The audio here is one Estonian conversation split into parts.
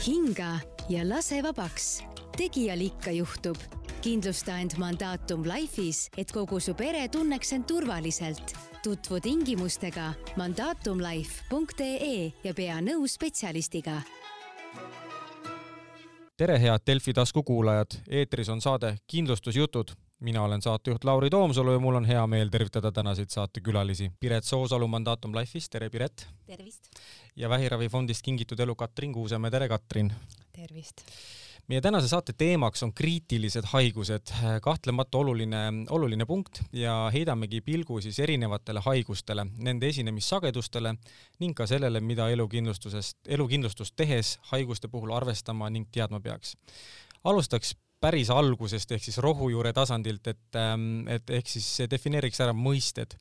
hinga ja lase vabaks. tegijal ikka juhtub. kindlusta end Mandatum Life'is, et kogu su pere tunneks end turvaliselt. tutvu tingimustega mandatumlife.ee ja pea nõu spetsialistiga tere, head Delfi taskukuulajad, eetris on saade Kindlustusjutud. Mina olen saatejuht Lauri Toomsalu ja mul on hea meel tervitada tänaseid saatekülalisi. Piret Soosalu Mandatum Life'ist, tere Piret! tervist! ja Vähiravifondist Kingitud Elu Katrin Kuusemäe, tere Katrin! tervist! meie tänase saate teemaks on kriitilised haigused, kahtlemata oluline, oluline punkt ja heidamegi pilgu siis erinevatele haigustele, nende esinemissagedustele ning ka sellele, mida elukindlustusest, elukindlustust tehes haiguste puhul arvestama ning teadma peaks. alustaks päris algusest ehk siis rohujuure tasandilt, et, et ehk siis defineeriks ära mõisted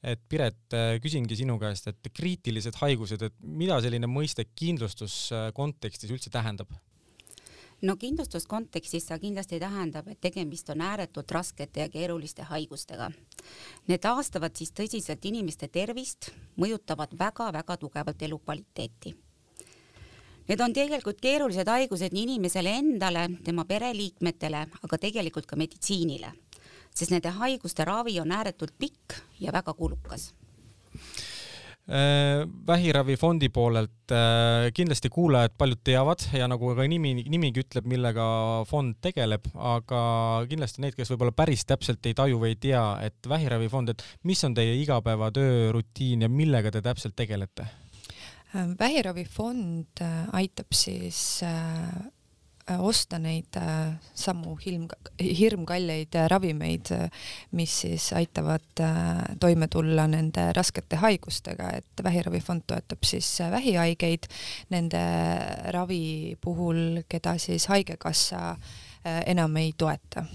et Piret, küsingi sinu käest, et kriitilised haigused, et mida selline mõiste kindlustuskontekstis üldse tähendab? no kindlustuskontekstis see kindlasti tähendab, et tegemist on ääretult raskete ja keeruliste haigustega. Need taastavad siis tõsiselt inimeste tervist, mõjutavad väga-väga tugevalt elukvaliteeti. Need on tegelikult keerulised haigused nii inimesele endale, tema pereliikmetele, aga tegelikult ka meditsiinile, sest nende haiguste ravi on ääretult pikk ja väga kulukas Äh, vähiravifondi poolelt äh, kindlasti kuulajad paljud teavad ja nagu ka nimi, nimigi ütleb, millega fond tegeleb, aga kindlasti need, kes võib-olla päris täpselt ei taju või ei tea, et vähiravifond, et mis on teie igapäevatöö rutiin ja millega te täpselt tegelete? Äh, vähiravifond aitab siis Äh, osta neid äh, samu hirm, hirmkalleid äh, ravimeid, mis siis aitavad toime tulla nende raskete haigustega, et vähiravifond toetab siis vähihaigeid nende ravi puhul, keda siis Haigekassa enam ei toeta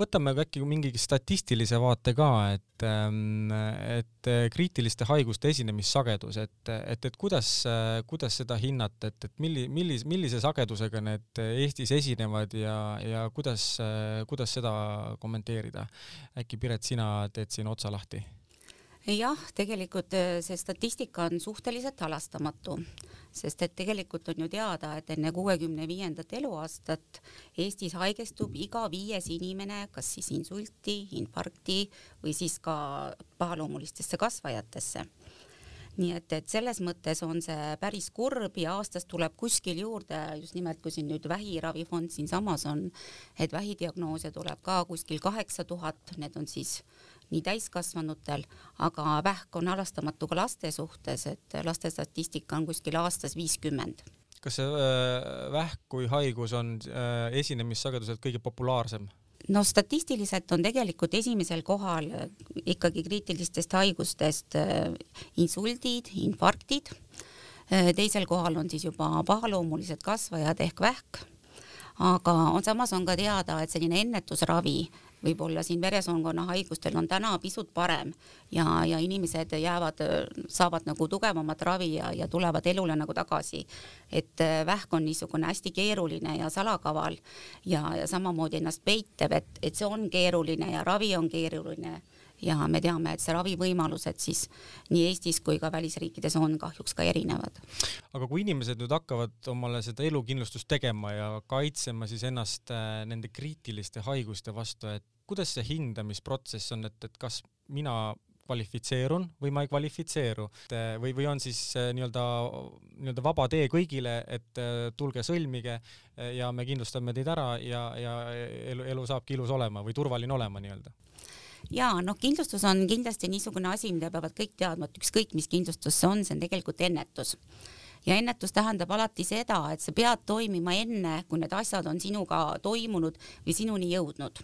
võtame äkki mingi statistilise vaate ka, et, ähm, et kriitiliste haiguste esinemissagedus, et, et, et kuidas, kuidas seda hinnata, et, et milli-, millise, millise sagedusega need Eestis esinevad ja, ja kuidas, kuidas seda kommenteerida? äkki Piret, sina teed siin otsa lahti? Jah, tegelikult äh, see statistika on suhteliselt halastamatu, sest et tegelikult on ju teada, et enne kuuekümne viiendat eluaastat Eestis haigestub iga viies inimene kas siis insulti, infarkti või siis ka pahaloomulistesse kasvajatesse. Nii et, et selles mõttes on see päris kurb ja aastas tuleb kuskil juurde just nimelt, kui siin nüüd vähiravifond siinsamas on, et vähidiagnoose tuleb ka kuskil kaheksa tuhat, need on siis nii täiskasvanutel, aga vähk on halastamatu ka laste suhtes, et laste statistika on kuskil aastas viiskümmend. Kas see äh, vähk kui haigus on äh, esinemissageduselt kõige populaarsem? no statistiliselt on tegelikult esimesel kohal ikkagi kriitilistest haigustest äh, insuldid, infarktid, äh, teisel kohal on siis juba pahaloomulised kasvajad ehk vähk, aga on samas on ka teada, et selline ennetusravi võib-olla siin veresoonkonna haigustel on täna pisut parem ja, ja inimesed jäävad, saavad nagu tugevamat ravi ja, ja tulevad elule nagu tagasi. et äh, vähk on niisugune hästi keeruline ja salakaval ja, ja samamoodi ennast peitev, et, et see on keeruline ja ravi on keeruline ja me teame, et see ravivõimalused siis nii Eestis kui ka välisriikides on kahjuks ka erinevad. aga kui inimesed nüüd hakkavad omale seda elukindlustust tegema ja kaitsema siis ennast äh, nende kriitiliste haiguste vastu, et kuidas see hindamisprotsess on, et, et kas mina kvalifitseerun või ma ei kvalifitseeru äh, või, või on siis äh, nii-öelda, nii-öelda vaba tee kõigile, et tulge sõlmige ja me kindlustame teid ära ja, ja elu, elu saabki ilus olema või turvaline olema nii-öelda ja noh, kindlustus on kindlasti niisugune asi, mida peavad kõik teadma, et ükskõik, mis kindlustus see on, see on tegelikult ennetus ja ennetus tähendab alati seda, et sa pead toimima enne, kui need asjad on sinuga toimunud või sinuni jõudnud.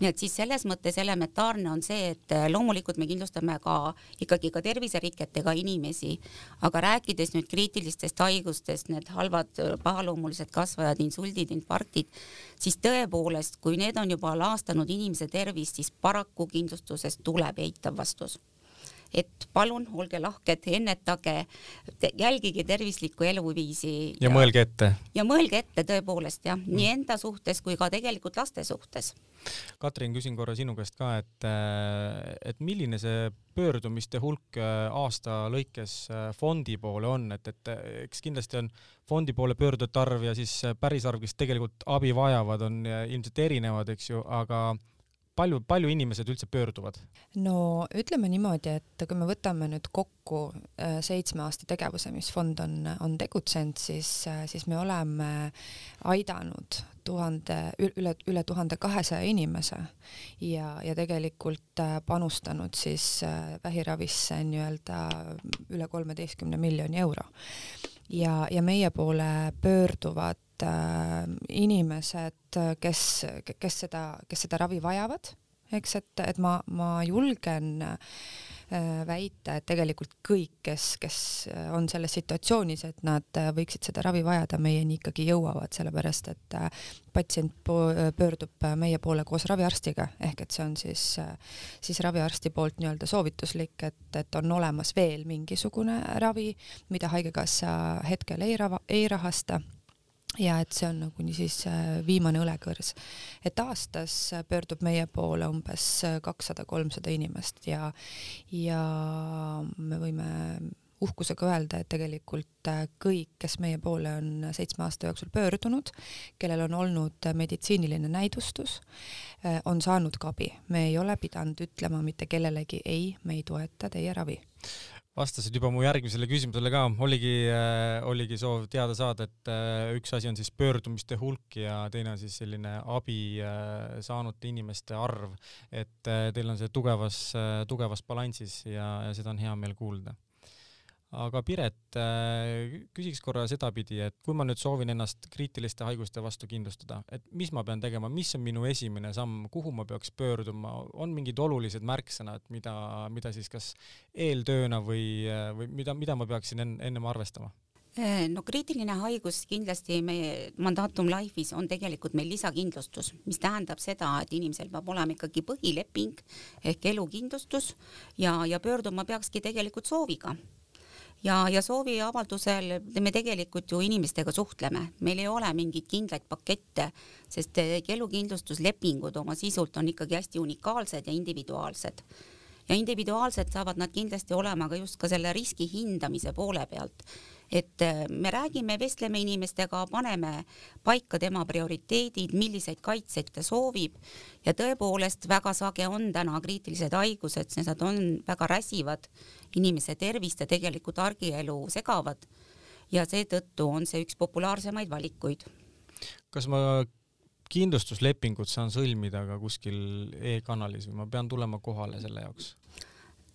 nii et siis selles mõttes elementaarne on see, et loomulikult me kindlustame ka ikkagi ka terviseriketega inimesi, aga rääkides nüüd kriitilistest haigustest, need halvad pahaloomulised kasvajad, insuldid, infarktid, siis tõepoolest, kui need on juba laastanud inimese tervist, siis paraku kindlustusest tuleb eitav vastus et palun olge lahked, ennetage, jälgige tervislikku eluviisi. ja mõelge ette. ja mõelge ette tõepoolest jah, nii mm. enda suhtes kui ka tegelikult laste suhtes. Katrin, küsin korra sinu käest ka, et, et milline see pöördumiste hulk aasta lõikes fondi poole on, et, et eks kindlasti on fondi poole pöördujate arv ja siis päris arv, kes tegelikult abi vajavad, on ilmselt erinevad, eks ju, aga palju, palju inimesed üldse pöörduvad? no ütleme niimoodi, et kui me võtame nüüd kokku äh, seitsme aasta tegevuse, mis fond on, on tegutsenud, siis, äh, siis me oleme aidanud tuhande, üle, üle tuhande kahesaja inimese ja, ja tegelikult äh, panustanud siis vähiravisse nii-öelda üle kolmeteistkümne miljoni euro. ja, ja meie poole pöörduvad äh, inimesed, kes, kes seda, kes seda ravi vajavad, eks, et, et ma, ma julgen äh, väita, et tegelikult kõik, kes, kes on selles situatsioonis, et nad võiksid seda ravi vajada, meieni ikkagi jõuavad, sellepärast et äh, patsient pöördub meie poole koos raviarstiga, ehk et see on siis, siis raviarsti poolt nii-öelda soovituslik, et, et on olemas veel mingisugune ravi, mida Haigekassa hetkel ei rava, ei rahasta ja et see on nagu niisiis äh, viimane õlekõrs. et aastas pöördub meie poole umbes kakssada, kolmsada inimest ja, ja me võime uhkusega öelda, et tegelikult äh, kõik, kes meie poole on seitsme aasta jooksul pöördunud, kellel on olnud meditsiiniline näidustus, äh, on saanud ka abi. me ei ole pidanud ütlema mitte kellelegi ei, me ei toeta teie ravi vastasid juba mu järgmisele küsimusele ka, oligi äh,, oligi soov teada saada, et äh, üks asi on siis pöördumiste hulk ja teine on siis selline abi äh, saanute inimeste arv. et teil on see tugevas tugevas balansis ja, ja seda on hea meel kuulda aga Piret, äh, küsiks korra sedapidi, et kui ma nüüd soovin ennast kriitiliste haiguste vastu kindlustada, et mis ma pean tegema, mis on minu esimene samm, kuhu ma peaks pöörduma, on mingid olulised märksõnad, mida, mida siis kas eeltööna või, või mida, mida ma peaksin en, ennem arvestama? Äh, no kriitiline haigus kindlasti meie Mandatum Life'is on tegelikult meil lisakindlustus, mis tähendab seda, et inimesel peab olema ikkagi põhileping ehk elukindlustus ja, ja pöörduma peakski tegelikult sooviga ja, ja sooviavaldusel me tegelikult ju inimestega suhtleme, meil ei ole mingeid kindlaid pakette, sest elukindlustuslepingud oma sisult on ikkagi hästi unikaalsed ja individuaalsed. Ja individuaalsed saavad nad kindlasti olema ka just ka selle riski hindamise poole pealt. Et äh, me räägime, vestleme inimestega, paneme paika tema prioriteedid, milliseid kaitseid ta soovib. Ja tõepoolest väga sage on täna kriitilised haigused, sest nad on väga räsivad inimese tervist ja tegelikult argielu segavad. ja seetõttu on see üks populaarsemaid valikuid. kas ma kindlustuslepingut saan sõlmida ka kuskil e-kanalis või ma pean tulema kohale selle jaoks?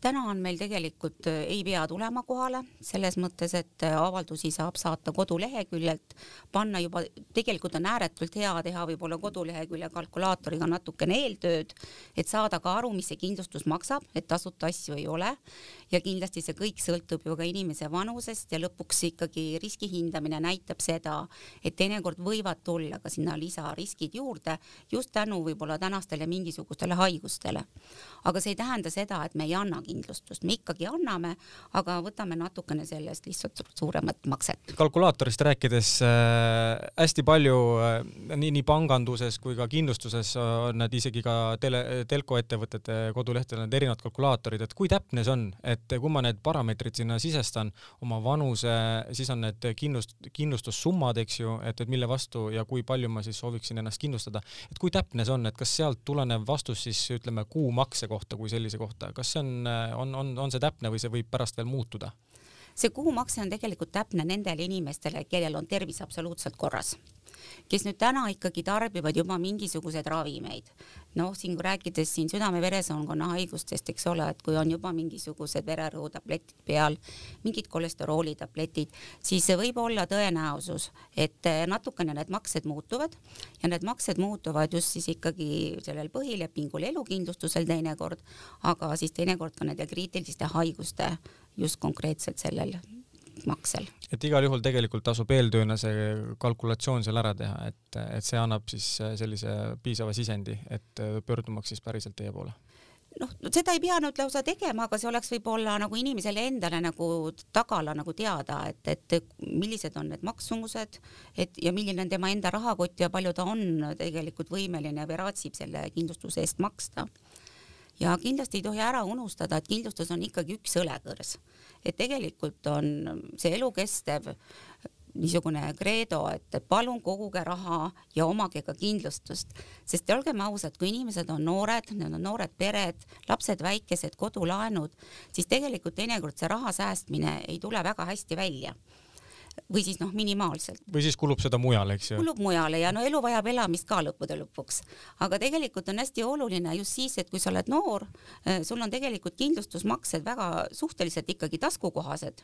Täna on meil tegelikult, äh, ei pea tulema kohale, selles mõttes, et äh, avaldusi saab saata koduleheküljelt, panna juba, tegelikult on ääretult hea teha võib-olla kodulehekülje kalkulaatoriga natukene eeltööd, et saada ka aru, mis see kindlustus maksab, et tasuta asju ei ole. ja kindlasti see kõik sõltub ju ka inimese vanusest ja lõpuks ikkagi riski hindamine näitab seda, et teinekord võivad tulla ka sinna lisariskid juurde just tänu võib-olla tänastele mingisugustele haigustele. aga see ei tähenda seda, et me ei annagi kindlustust, me ikkagi anname, aga võtame natukene sellest lihtsalt suuremat makset. kalkulaatorist rääkides äh, hästi palju äh, nii, nii panganduses kui ka kindlustuses on need isegi ka tele, telkoettevõtete kodulehtedel need erinevad kalkulaatorid, et kui täpne see on, et kui ma need parameetrid sinna sisestan, oma vanuse, siis on need kindlust, kindlustussummad, eks ju, et, et mille vastu ja kui palju ma siis sooviksin ennast kindlustada, et kui täpne see on, et kas sealt tulenev vastus siis ütleme kuumakse kohta kui sellise kohta, kas see on on, on, on see täpne või see võib pärast veel muutuda? see kuumakse on tegelikult täpne nendele inimestele, kellel on tervis absoluutselt korras kes nüüd täna ikkagi tarbivad juba mingisuguseid ravimeid. noh, siin rääkides siin südame-veresoonkonna haigustest, eks ole, et kui on juba mingisugused vererõhutabletid peal, mingid kolesteroolitabletid, siis võib olla tõenäosus, et natukene need maksed muutuvad ja need maksed muutuvad just siis ikkagi sellel põhilepingul elukindlustusel teinekord, aga siis teinekord ka nende kriitiliste haiguste just konkreetselt sellel maksel. et igal juhul tegelikult tasub eeltööna see kalkulatsioon seal ära teha, et, et see annab siis sellise piisava sisendi, et pöördumaks siis päriselt teie poole noh, seda ei pea nüüd lausa tegema, aga see oleks võib-olla nagu inimesele endale nagu tagala nagu teada, et, et millised on need maksumused, et ja milline on tema enda rahakott ja palju ta on tegelikult võimeline või raatsib selle kindlustuse eest maksta. Ja kindlasti ei tohi ära unustada, et kindlustus on ikkagi üks õlekõrs, et tegelikult on see elukestev niisugune kreedo, et palun koguge raha ja omage ka kindlustust, sest olgem ausad, kui inimesed on noored, need on noored pered, lapsed väikesed, kodulaenud, siis tegelikult teinekord see raha säästmine ei tule väga hästi välja või siis noh, minimaalselt. või siis kulub seda mujale, eks ju. kulub mujale ja no elu vajab elamist ka lõppude lõpuks. aga tegelikult on hästi oluline just siis, et kui sa oled noor, eh, sul on tegelikult kindlustusmaksed väga suhteliselt ikkagi taskukohased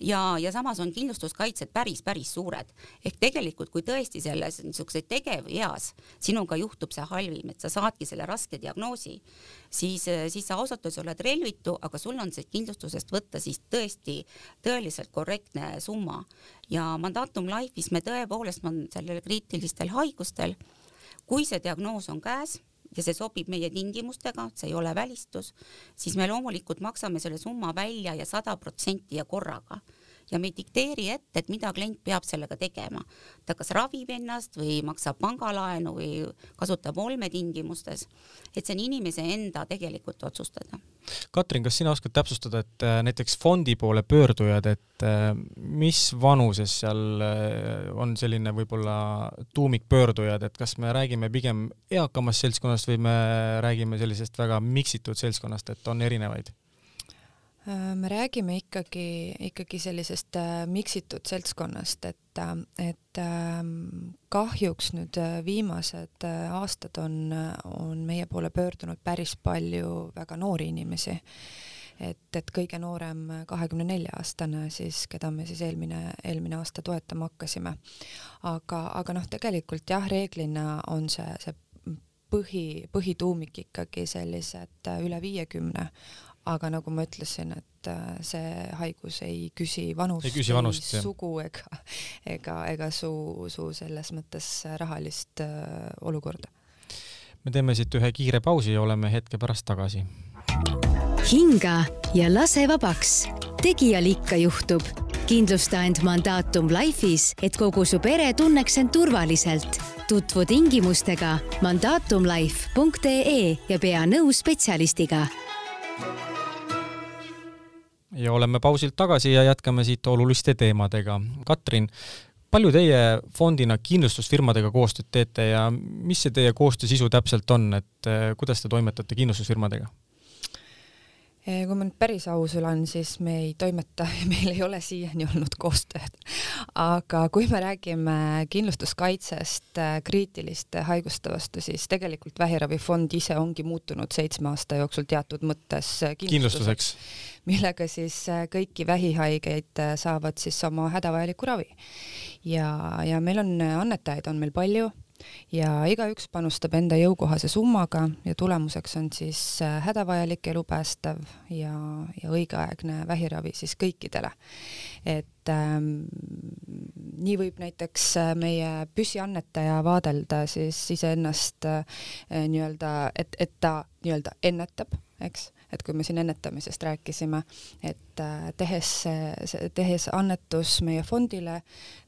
ja, ja samas on kindlustuskaitsed päris, päris suured. ehk tegelikult, kui tõesti selles niisuguses tegeveas sinuga juhtub see halvim, et sa saadki selle raske diagnoosi, siis, siis sa ausalt öeldes oled relvitu, aga sul on see kindlustusest võtta siis tõesti tõeliselt korrektne summa ja Mandatum Life'is me tõepoolest on sellel kriitilistel haigustel, kui see diagnoos on käes ja see sobib meie tingimustega, see ei ole välistus, siis me loomulikult maksame selle summa välja ja sada protsenti ja korraga ja me ei dikteeri ette, et mida klient peab sellega tegema. ta kas ravib ennast või maksab pangalaenu või kasutab olmetingimustes, et see on inimese enda tegelikult otsustada. Katrin, kas sina oskad täpsustada, et äh, näiteks fondi poole pöördujad, et äh, mis vanuses seal äh, on selline võib-olla tuumikpöördujad, et kas me räägime pigem eakamast seltskonnast või me räägime sellisest väga miksitud seltskonnast, et on erinevaid? Äh, me räägime ikkagi, ikkagi sellisest äh, miksitud seltskonnast, et, äh, et ähm, kahjuks nüüd viimased aastad on, on meie poole pöördunud päris palju väga noori inimesi. et, et kõige noorem kahekümne nelja aastane siis, keda me siis eelmine, eelmine aasta toetama hakkasime. aga, aga noh, tegelikult jah, reeglina on see, see põhi, põhituumik ikkagi sellised üle viiekümne aga nagu ma ütlesin, et äh, see haigus ei küsi vanust, ei küsi vanust, sugu ega, ega, ega su, su selles mõttes rahalist äh, olukorda. me teeme siit ühe kiire pausi ja oleme hetke pärast tagasi. hinga ja lase vabaks. tegijal ikka juhtub. kindlusta end Mandatum Life'is, et kogu su pere tunneks end turvaliselt tutvu tingimustega mandatumlife.ee ja pea nõu spetsialistiga ja oleme pausilt tagasi ja jätkame siit oluliste teemadega. Katrin, palju teie fondina kindlustusfirmadega koostööd teete ja mis see teie koostöö sisu täpselt on, et eh, kuidas te toimetate kindlustusfirmadega? Eh, kui ma nüüd päris aus olen, siis me ei toimeta ja meil ei ole siiani olnud koostööd. aga kui me räägime kindlustuskaitsest eh, kriitiliste haiguste vastu, siis tegelikult vähiravifond ise ongi muutunud seitsme aasta jooksul teatud mõttes kindlustuseks, kindlustuseks millega siis kõiki vähihaigeid äh, saavad siis oma hädavajalikku ravi. ja, ja meil on annetajaid on meil palju ja igaüks panustab enda jõukohase summaga ja tulemuseks on siis hädavajalik elupäästev ja, ja õigeaegne vähiravi siis kõikidele. et ähm, nii võib näiteks meie püsiannetaja vaadelda siis iseennast äh, nii-öelda, et, et ta nii-öelda ennetab, eks et kui me siin ennetamisest rääkisime, et äh, tehes, tehes annetus meie fondile,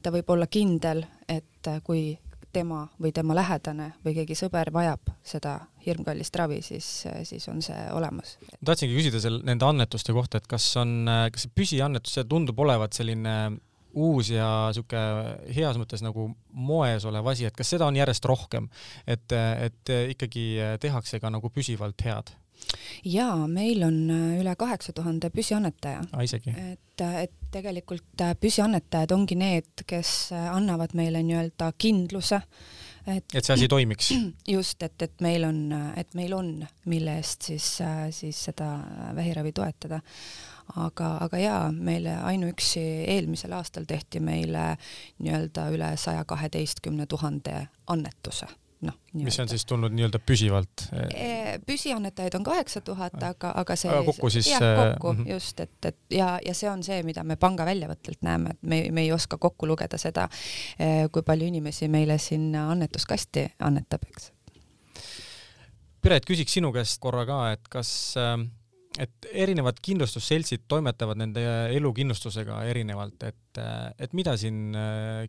ta võib olla kindel, et äh, kui tema või tema lähedane või keegi sõber vajab seda hirmkallist ravi, siis, siis on see olemas. tahtsingi küsida seal nende annetuste kohta, et kas on, kas see püsiannetus, see tundub olevat selline uus ja sihuke heas mõttes nagu moes olev asi, et kas seda on järjest rohkem, et, et ikkagi tehakse ka nagu püsivalt head? Jaa, meil on äh, üle kaheksa tuhande püsiannetaja. et, äh, et tegelikult äh, püsiannetajad ongi need, kes annavad meile nii-öelda kindluse, et et see asi toimiks? just, et, et meil on, et meil on, mille eest siis, siis seda vähiravi toetada. aga, aga jaa, meile ainuüksi eelmisel aastal tehti meile nii-öelda üle saja kaheteistkümne tuhande annetuse noh. mis on siis tulnud nii-öelda püsivalt? E, püsiannetajaid on kaheksa tuhat, ah. aga, aga see kokku siis jah, kokku mm -hmm. just, et, et ja, ja see on see, mida me panga väljavõttelt näeme, et me, me ei oska kokku lugeda seda, kui palju inimesi meile sinna annetuskasti annetab, eks Piret, küsiks sinu käest korra ka, et kas äh, et erinevad kindlustusseltsid toimetavad nende elukindlustusega erinevalt, et, et mida siin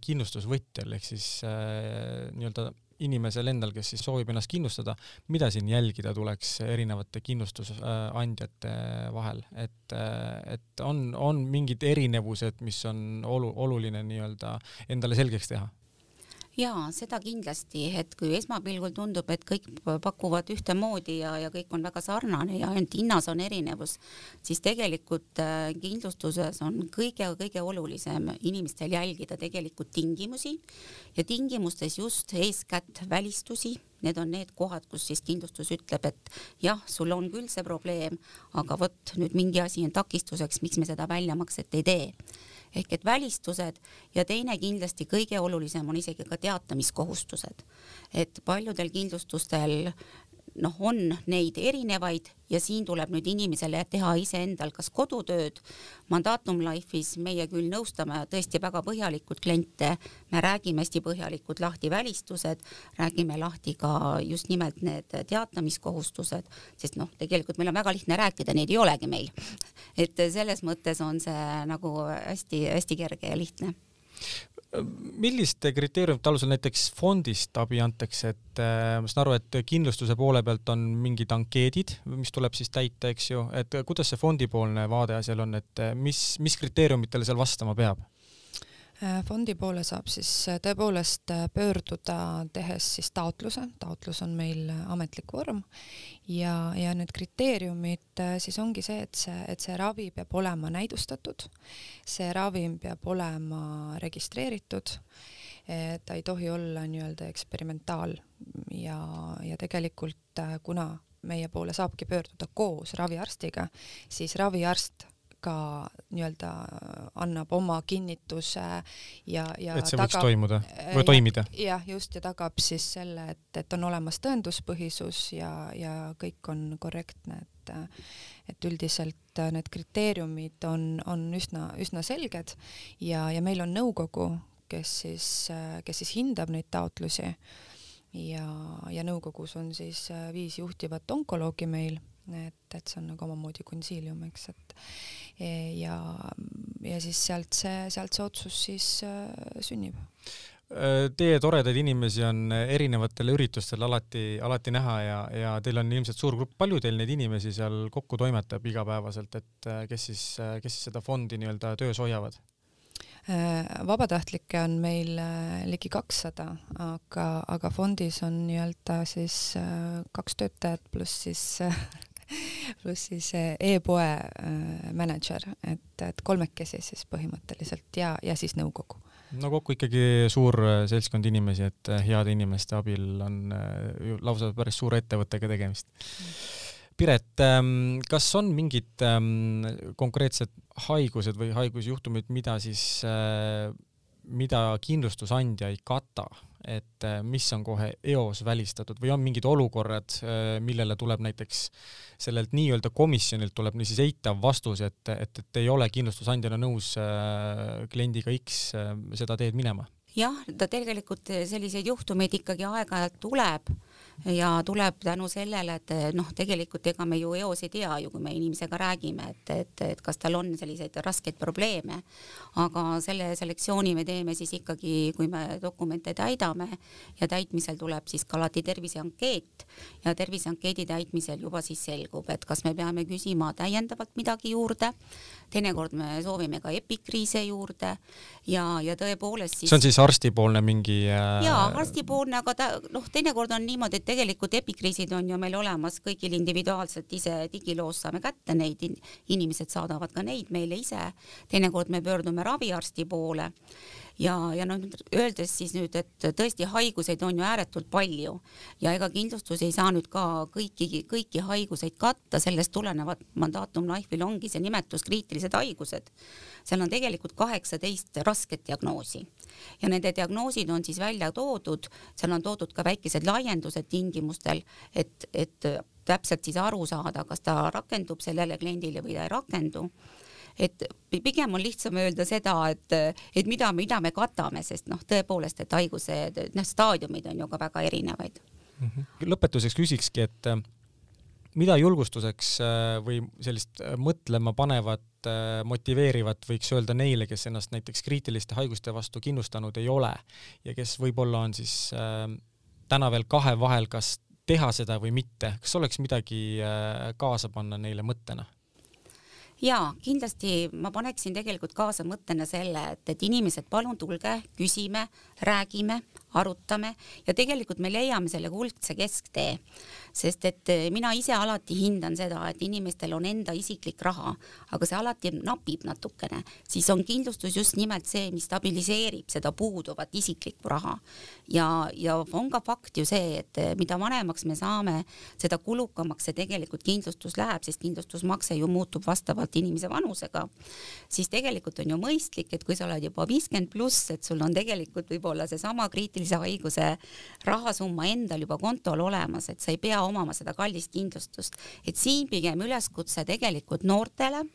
kindlustusvõtjal ehk siis äh, nii-öelda inimesel endal, kes siis soovib ennast kindlustada, mida siin jälgida tuleks erinevate kindlustusandjate vahel, et, et on, on mingid erinevused, mis on olu-, oluline nii-öelda endale selgeks teha? Jaa, seda kindlasti, et kui esmapilgul tundub, et kõik pakuvad ühtemoodi ja, ja kõik on väga sarnane ja ainult hinnas on erinevus, siis tegelikult äh, kindlustuses on kõige-kõige olulisem inimestel jälgida tegelikult tingimusi ja tingimustes just eeskätt välistusi. Need on need kohad, kus siis kindlustus ütleb, et jah, sul on küll see probleem, aga vot nüüd mingi asi on takistuseks, miks me seda väljamakset ei tee ehk et välistused ja teine kindlasti kõige olulisem on isegi ka teatamiskohustused. et paljudel kindlustustel noh, on neid erinevaid ja siin tuleb nüüd inimesele teha iseendal kas kodutööd. Mandatum Life'is meie küll nõustame tõesti väga põhjalikult kliente, me räägime hästi põhjalikult lahti välistused, räägime lahti ka just nimelt need teatamiskohustused, sest noh, tegelikult meil on väga lihtne rääkida, neid ei olegi meil. et selles mõttes on see nagu hästi-hästi kerge ja lihtne milliste kriteeriumite alusel näiteks fondist abi antakse, et äh, ma saan aru, et kindlustuse poole pealt on mingid ankeedid, mis tuleb siis täita, eks ju, et kuidas see fondipoolne vaade asjal on, et mis, mis kriteeriumitele seal vastama peab? Äh, fondi poole saab siis äh, tõepoolest äh, pöörduda, tehes siis taotluse, taotlus on meil ametlik vorm. Ja, ja need kriteeriumid siis ongi see, et see, et see ravi peab olema näidustatud, see ravim peab olema registreeritud, ta ei tohi olla nii-öelda eksperimentaal. Ja, ja tegelikult kuna meie poole saabki pöörduda koos raviarstiga, siis raviarst ka nii-öelda annab oma kinnituse ja, ja et see tagab, võiks toimuda või toimida? jah, just, ja tagab siis selle, et, et on olemas tõenduspõhisus ja, ja kõik on korrektne, et et üldiselt need kriteeriumid on, on üsna, üsna selged ja, ja meil on nõukogu, kes siis, kes siis hindab neid taotlusi ja, ja nõukogus on siis viis juhtivat onkoloogi meil et, et see on nagu omamoodi konsiilium, eks, et e, ja, ja siis sealt see, sealt see otsus siis äh, sünnib. Teie toredaid inimesi on erinevatel üritustel alati, alati näha ja, ja teil on ilmselt suur grupp, palju teil neid inimesi seal kokku toimetab igapäevaselt, et äh, kes siis, kes siis seda fondi nii-öelda töös hoiavad? Vabatahtlikke on meil ligi kakssada, aga, aga fondis on nii-öelda siis kaks töötajat pluss siis pluss siis e-poe mänedžer, et, et kolmekesi siis põhimõtteliselt ja, ja siis nõukogu. no kokku ikkagi suur seltskond inimesi, et heade inimeste abil on lausa päris suure ettevõttega tegemist Piret, ähm, kas on mingid ähm, konkreetsed haigused või haigusjuhtumid, mida siis, mida kindlustusandja ei kata, et äh, mis on kohe eos välistatud või on mingid olukorrad, äh, millele tuleb näiteks sellelt nii-öelda komisjonilt tuleb niisiis eitav vastus, et, et, et ei ole kindlustusandjana nõus kliendiga X seda teed minema? jah, ta tegelikult selliseid juhtumeid ikkagi aeg-ajalt tuleb ja tuleb tänu sellele, et noh, tegelikult ega me ju eos ei tea ju, kui me inimesega räägime, et, et, et kas tal on selliseid raskeid probleeme. aga selle selektsiooni me teeme siis ikkagi, kui me dokumente täidame ja täitmisel tuleb siis ka alati terviseankeet. Ja terviseankeedi täitmisel juba siis selgub, et kas me peame küsima täiendavalt midagi juurde. Teinekord me soovime ka epikriise juurde. Ja, ja tõepoolest siis see on siis arstipoolne mingi äh... jaa, arstipoolne, aga ta noh, teinekord on niimoodi, et tegelikult epikriisid on ju meil olemas kõigil individuaalselt, ise digiloos saame kätte neid, inimesed saadavad ka neid meile ise, teinekord me pöördume raviarsti poole ja, ja noh, öeldes siis nüüd, et tõesti haiguseid on ju ääretult palju. Ja ega kindlustus ei saa nüüd ka kõiki, kõiki haiguseid katta, sellest tulenevalt Mandatum Life'il ongi see nimetus kriitilised haigused. seal on tegelikult kaheksateist rasket diagnoosi. Ja nende diagnoosid on siis välja toodud, seal on toodud ka väikesed laiendused tingimustel, et, et täpselt siis aru saada, kas ta rakendub sellele kliendile või ta ei rakendu et pigem on lihtsam öelda seda, et, et mida, mida me katame, sest noh, tõepoolest, et haiguse noh, staadiumid on ju ka väga erinevaid mm. -hmm. lõpetuseks küsikski, et äh, mida julgustuseks äh, või sellist äh, mõtlema panevat, motiveerivat võiks öelda neile, kes ennast näiteks kriitiliste haiguste vastu kindlustanud ei ole ja kes võib-olla on siis täna veel kahe vahel, kas teha seda või mitte, kas oleks midagi kaasa panna neile mõttena? Jaa, kindlasti ma paneksin tegelikult kaasa mõttena selle, et, et inimesed, palun tulge, küsime, räägime, arutame ja tegelikult me leiame selle kuldse kesktee. sest et eh, mina ise alati hindan seda, et inimestel on enda isiklik raha, aga see alati napib natukene, siis on kindlustus just nimelt see, mis stabiliseerib seda puuduvat isiklikku raha. ja, ja on ka fakt ju see, et eh, mida vanemaks me saame, seda kulukamaks see tegelikult kindlustus läheb, sest kindlustusmakse ju muutub vastavalt inimese vanusega. siis tegelikult on ju mõistlik, et kui sa oled juba viiskümmend pluss, et sul on tegelikult võib-olla seesama kriitiline kriitilise haiguse rahasumma endal juba kontol olemas, et sa ei pea omama seda kallist kindlustust, et siin pigem üleskutse tegelikult noortele,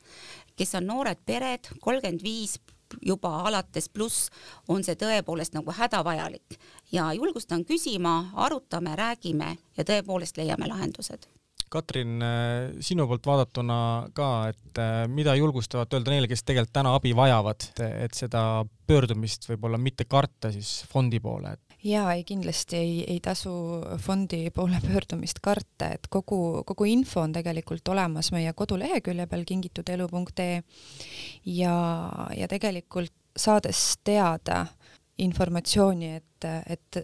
kes on noored pered, kolmkümmend viis juba alates pluss on see tõepoolest nagu hädavajalik. Ja julgustan küsima, arutame, räägime ja tõepoolest leiame lahendused Katrin, sinu poolt vaadatuna ka, et äh, mida julgustavat öelda neile, kes tegelikult täna abi vajavad, et seda pöördumist võib-olla mitte karta siis fondi poole? jaa, ei kindlasti ei, ei tasu fondi poole pöördumist karta, et kogu, kogu info on tegelikult olemas meie kodulehekülje peal kingitudelu.ee ja, ja tegelikult saades teada informatsiooni, et, et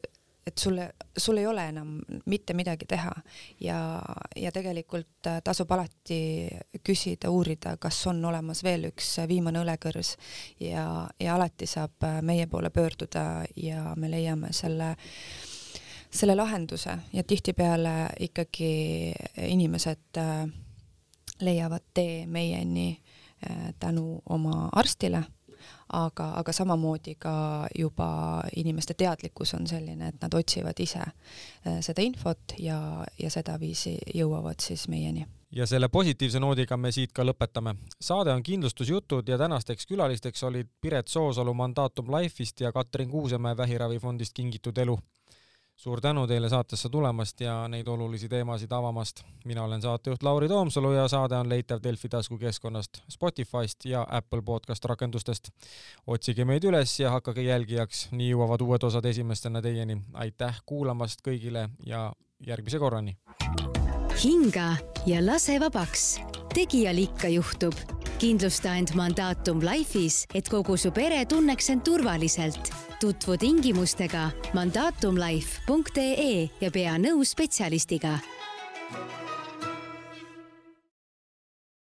et sulle, sul ei ole enam mitte midagi teha. Ja, ja tegelikult äh, tasub alati küsida, uurida, kas on olemas veel üks viimane õlekõrs. Ja, ja alati saab äh, meie poole pöörduda ja me leiame selle, selle lahenduse. Ja tihtipeale ikkagi inimesed äh, leiavad tee meieni tänu oma arstile aga, aga samamoodi ka juba inimeste teadlikkus on selline, et nad otsivad ise äh, seda infot ja, ja sedaviisi jõuavad siis meieni ja selle positiivse noodiga me siit ka lõpetame. saade on Kindlustusjutud ja tänasteks külalisteks olid Piret Soosalu Mandatum Life'ist ja Katrin Kuusemäe Vähiravifondist Kingitud elu suur tänu teile saatesse tulemast ja neid olulisi teemasid avamast. mina olen saatejuht Lauri Toomsalu ja saade on leitav Delfi taskukeskkonnast, Spotify'st ja Apple podcast rakendustest. otsige meid üles ja hakake jälgijaks, nii jõuavad uued osad esimestena teieni. aitäh kuulamast kõigile ja järgmise korrani. hinga ja lase vabaks. tegijal ikka juhtub kindlusta end Mandatum Life'is, et kogu su pere tunneks end turvaliselt tutvu tingimustega mandatumlife.ee ja pea nõu spetsialistiga